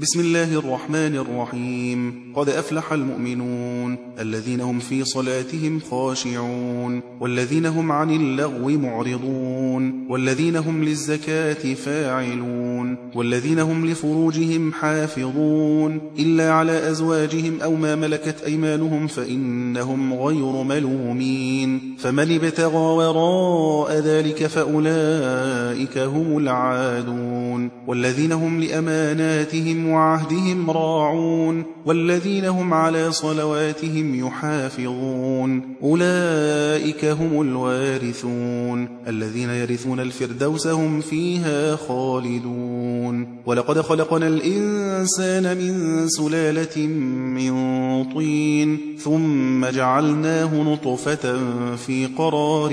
بسم الله الرحمن الرحيم. قد أفلح المؤمنون الذين هم في صلاتهم خاشعون والذين هم عن اللغو معرضون والذين هم للزكاة فاعلون والذين هم لفروجهم حافظون إلا على أزواجهم أو ما ملكت أيمانهم فإنهم غير ملومين. فمن ابتغى وراء ذلك فأولئك هم العادون والذين هم لأماناتهم وعهدهم راعون والذين هم على صلواتهم يحافظون. أولئك هم الوارثون. الذين يرثون الفردوس هم فيها خالدون. ولقد خلقنا الإنسان من سلالة من طين ثم جعلناه نطفة في قرار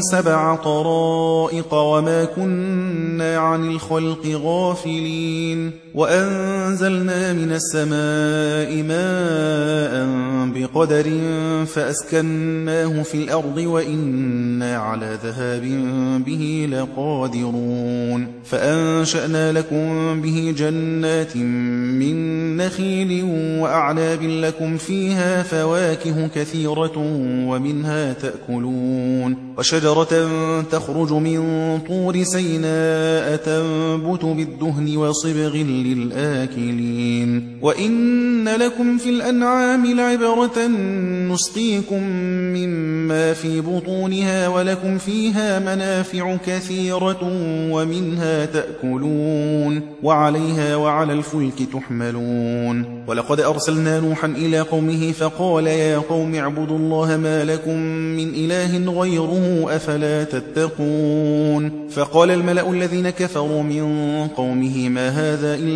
سبع طرائق وما كنا عن الخلق غافلين. وأنزلنا من السماء ماء بقدر فأسكناه في الأرض وإنا على ذهاب به لقادرون. فأنشأنا لكم به جنات من نخيل وأعناب لكم فيها فواكه كثيرة ومنها تأكلون. وشجرة تخرج من طور سيناء تنبت بالدهن وصبغ للآكلين. وإن لكم في الأنعام لعبرة نسقيكم مما في بطونها ولكم فيها منافع كثيرة ومنها تأكلون وعليها وعلى الفلك تحملون. ولقد أرسلنا نوحا إلى قومه فقال يا قوم اعبدوا الله ما لكم من إله غيره أفلا تتقون. فقال الملأ الذين كفروا من قومه ما هذا إلا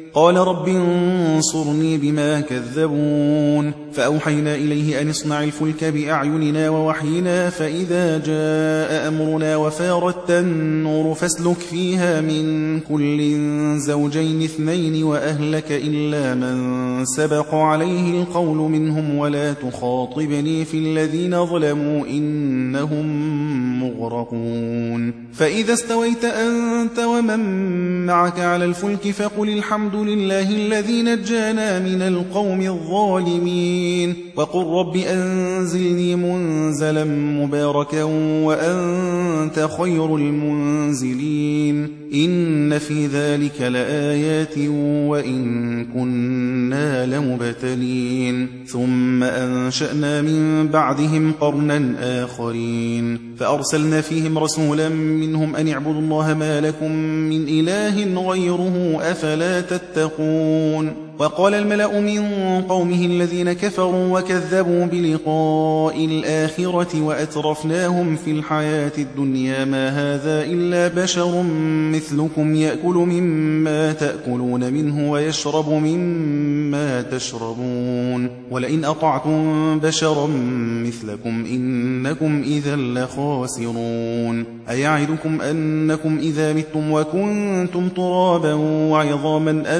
قال رب انصرني بما كذبون. فأوحينا إليه أن اصنع الفلك بأعيننا ووحينا فإذا جاء أمرنا وفارت النور فاسلك فيها من كل زوجين اثنين وأهلك إلا من سبق عليه القول منهم. ولا تخاطبني في الذين ظلموا إنهم مغرقون. فإذا استويت أنت ومن معك على الفلك فقل الحمد لله الذي نجانا من القوم الظالمين. وقل رب أنزلني منزلا مباركا وأنت خير المنزلين. إن في ذلك لآيات وإن كنا لمبتلين. ثم أنشأنا من بعدهم قرنا آخرين. فأرسلنا فيهم رسولا منهم أن اعبدوا الله ما لكم من إله غيره أفلا تتقون وقال الملأ من قومه الذين كفروا وكذبوا بلقاء الآخرة وأترفناهم في الحياة الدنيا ما هذا إلا بشر مثلكم يأكل مما تأكلون منه ويشرب مما تشربون. ولئن أطعتم بشرا مثلكم إنكم إذا لخاسرون. أيعدكم أنكم إذا متم وكنتم ترابا وعظاما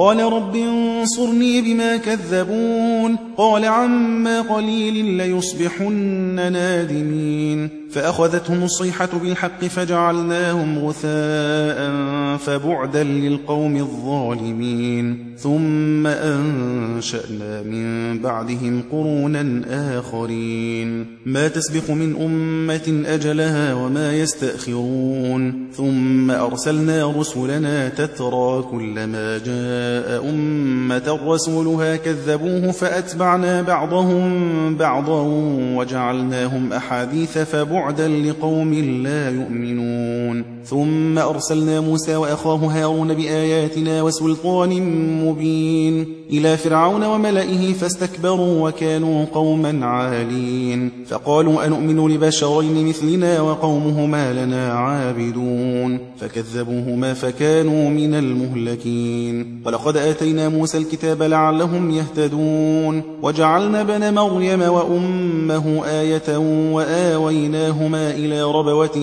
قال رب انصرني بما كذبون قال عما قليل ليصبحن نادمين فأخذتهم الصيحة بالحق فجعلناهم غثاء فبعدا للقوم الظالمين ثم أنشأنا من بعدهم قرونا آخرين ما تسبق من أمة أجلها وما يستأخرون ثم أرسلنا رسلنا تترى كلما جاء أمة رسولها كذبوه فأتبعنا بعضهم بعضا وجعلناهم أحاديث فبعدا لقوم لا يؤمنون. ثم أرسلنا موسى وأخاه هارون بآياتنا وسلطان مبين إلى فرعون وملئه فاستكبروا وكانوا قوما عالين. فقالوا أنؤمن لبشرين مثلنا وقومهما لنا عابدون. فكذبوهما فكانوا من المهلكين. ولقد آتينا موسى الكتاب لعلهم يهتدون. وجعلنا بن مريم وأمه آية وآويناهما إلى ربوة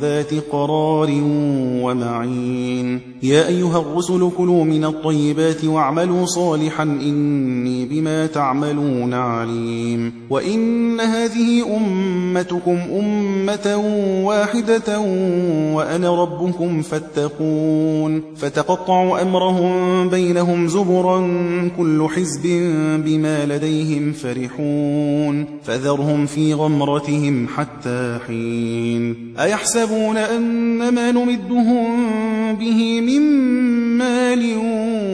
ذات قرار ومعين. يا أيها الرسل كلوا من الطيبات واعملوا صالحا إني بما تعملون عليم. وإن هذه أمتكم أمة واحدة وأنا ربكم فاتقون. فتقطعوا أمرهم بينهم زبرا كل حزب بما لديهم فرحون فذرهم في غمرتهم حتى حين أيحسبون أن ما نمدهم به من مال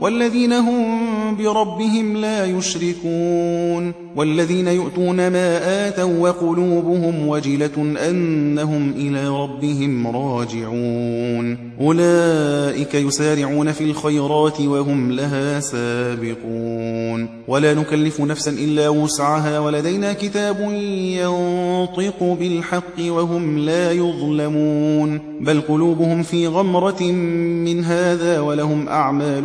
والذين هم بربهم لا يشركون والذين يؤتون ما آتوا وقلوبهم وجلة أنهم إلى ربهم راجعون أولئك يسارعون في الخيرات وهم لها سابقون ولا نكلف نفسا إلا وسعها ولدينا كتاب ينطق بالحق وهم لا يظلمون بل قلوبهم في غمرة من هذا ولهم أعمال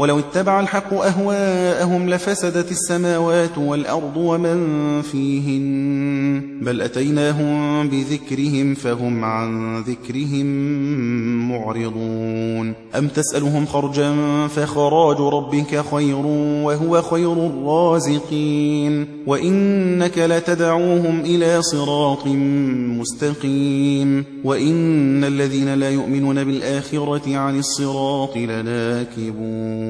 ولو اتبع الحق أهواءهم لفسدت السماوات والأرض ومن فيهن بل أتيناهم بذكرهم فهم عن ذكرهم معرضون. أم تسألهم خرجا فخراج ربك خير وهو خير الرازقين. وإنك لتدعوهم إلى صراط مستقيم. وإن الذين لا يؤمنون بالآخرة عن الصراط لناكبون.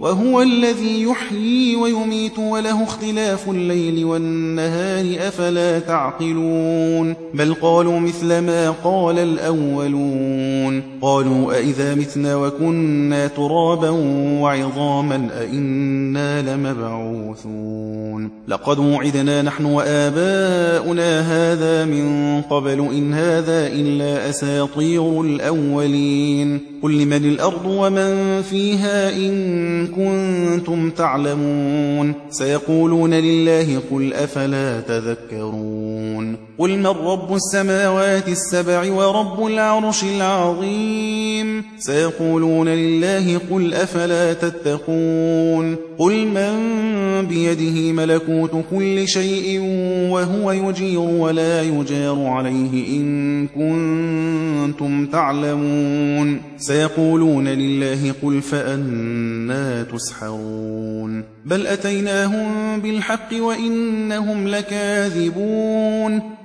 وهو الذي يحيي ويميت وله اختلاف الليل والنهار أفلا تعقلون؟ بل قالوا مثل ما قال الأولون. قالوا أئذا متنا وكنا ترابا وعظاما أئنا لمبعوثون. لقد وعدنا نحن وآباؤنا هذا من قبل إن هذا إلا أساطير الأولين. قل لمن الأرض ومن فيها إن كنتم تعلمون. سيقولون لله قل أفلا تذكرون. قل من رب السماوات السبع ورب العرش العظيم؟ سيقولون لله قل أفلا تتقون؟ قل من بيده ملكوت كل شيء وهو يجير ولا يجار عليه إن كنتم تعلمون. سيقولون لله قل فأنا تسحرون. بل أتيناهم بالحق وإنهم لكاذبون.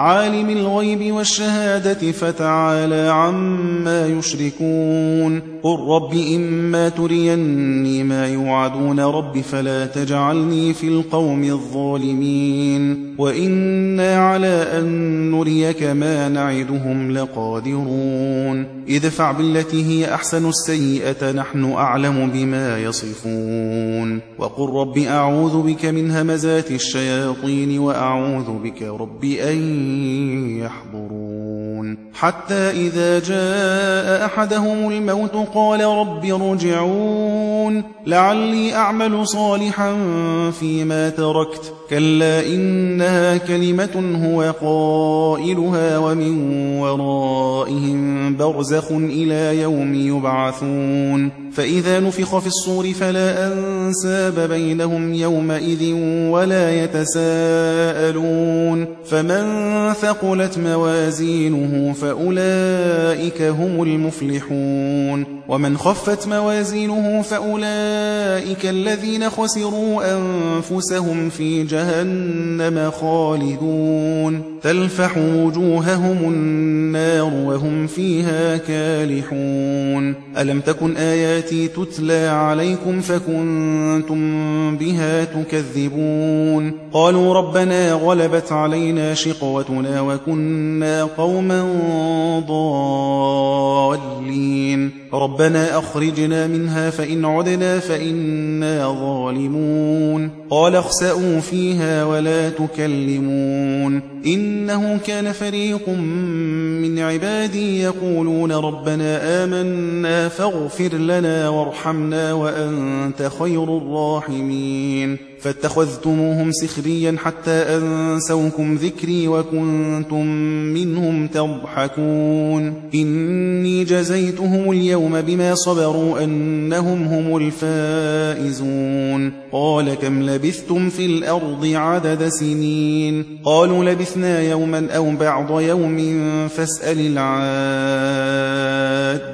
عالم الغيب والشهادة فتعالى عما يشركون. قل رب إما تريني ما يوعدون رب فلا تجعلني في القوم الظالمين. وإنا على أن نريك ما نعدهم لقادرون. ادفع بالتي هي أحسن السيئة نحن أعلم بما يصفون. وقل رب أعوذ بك من همزات الشياطين وأعوذ بك رب أن يحضرون. حتى إذا جاء أحدهم الموت قال رب ارجعون. لعلي أعمل صالحا فيما تركت. كلا إنها كلمة هو قائلها ومن ورائهم برزخ إلى يوم يبعثون. فإذا نفخ في الصور فلا أنساب بينهم يومئذ ولا يتساءلون. فمن ثقلت موازينه فأولئك هم المفلحون. ومن خفت موازينه فأولئك الذين خسروا أنفسهم في جهنم خالدون. تلفح وجوههم النار وهم فيها كالحون. ألم تكن آياتي تتلى عليكم فكنتم بها تكذبون؟ قالوا ربنا غلبت علينا شقوتنا وكنا قوما ضالين. ربنا أخرجنا منها فإن عدنا فإنا ظالمون. قال اخسأوا فيها ولا تكلمون. إنه كان فريق من عبادي يقولون ربنا آمنا فاغفر لنا وارحمنا وأنت خير الراحمين. فاتخذتموهم سخريا حتى أنسوكم ذكري وكنتم منهم تضحكون. إني جزيتهم اليوم بما صبروا أنهم هم الفائزون. قال كم لبثتم في الأرض عدد سنين؟ قالوا لبثنا يوما أو بعض يوم فاسأل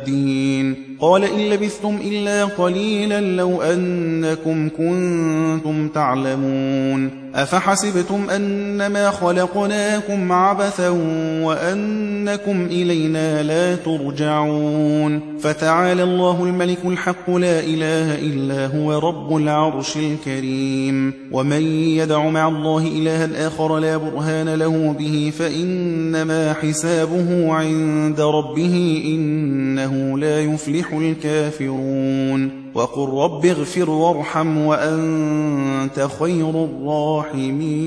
العادين. قال إن لبثتم إلا قليلا لو أنكم كنتم تعلمون أفحسبتم أنما خلقناكم عبثا وأنكم إلينا لا ترجعون فتعالى الله الملك الحق لا إله إلا هو رب العرش الكريم ومن يدع مع الله إلها آخر لا برهان له به فإنما حسابه عند ربه إنه لا يفلح الكافرون. وقل رب اغفر وارحم وأنت خير الراحمين.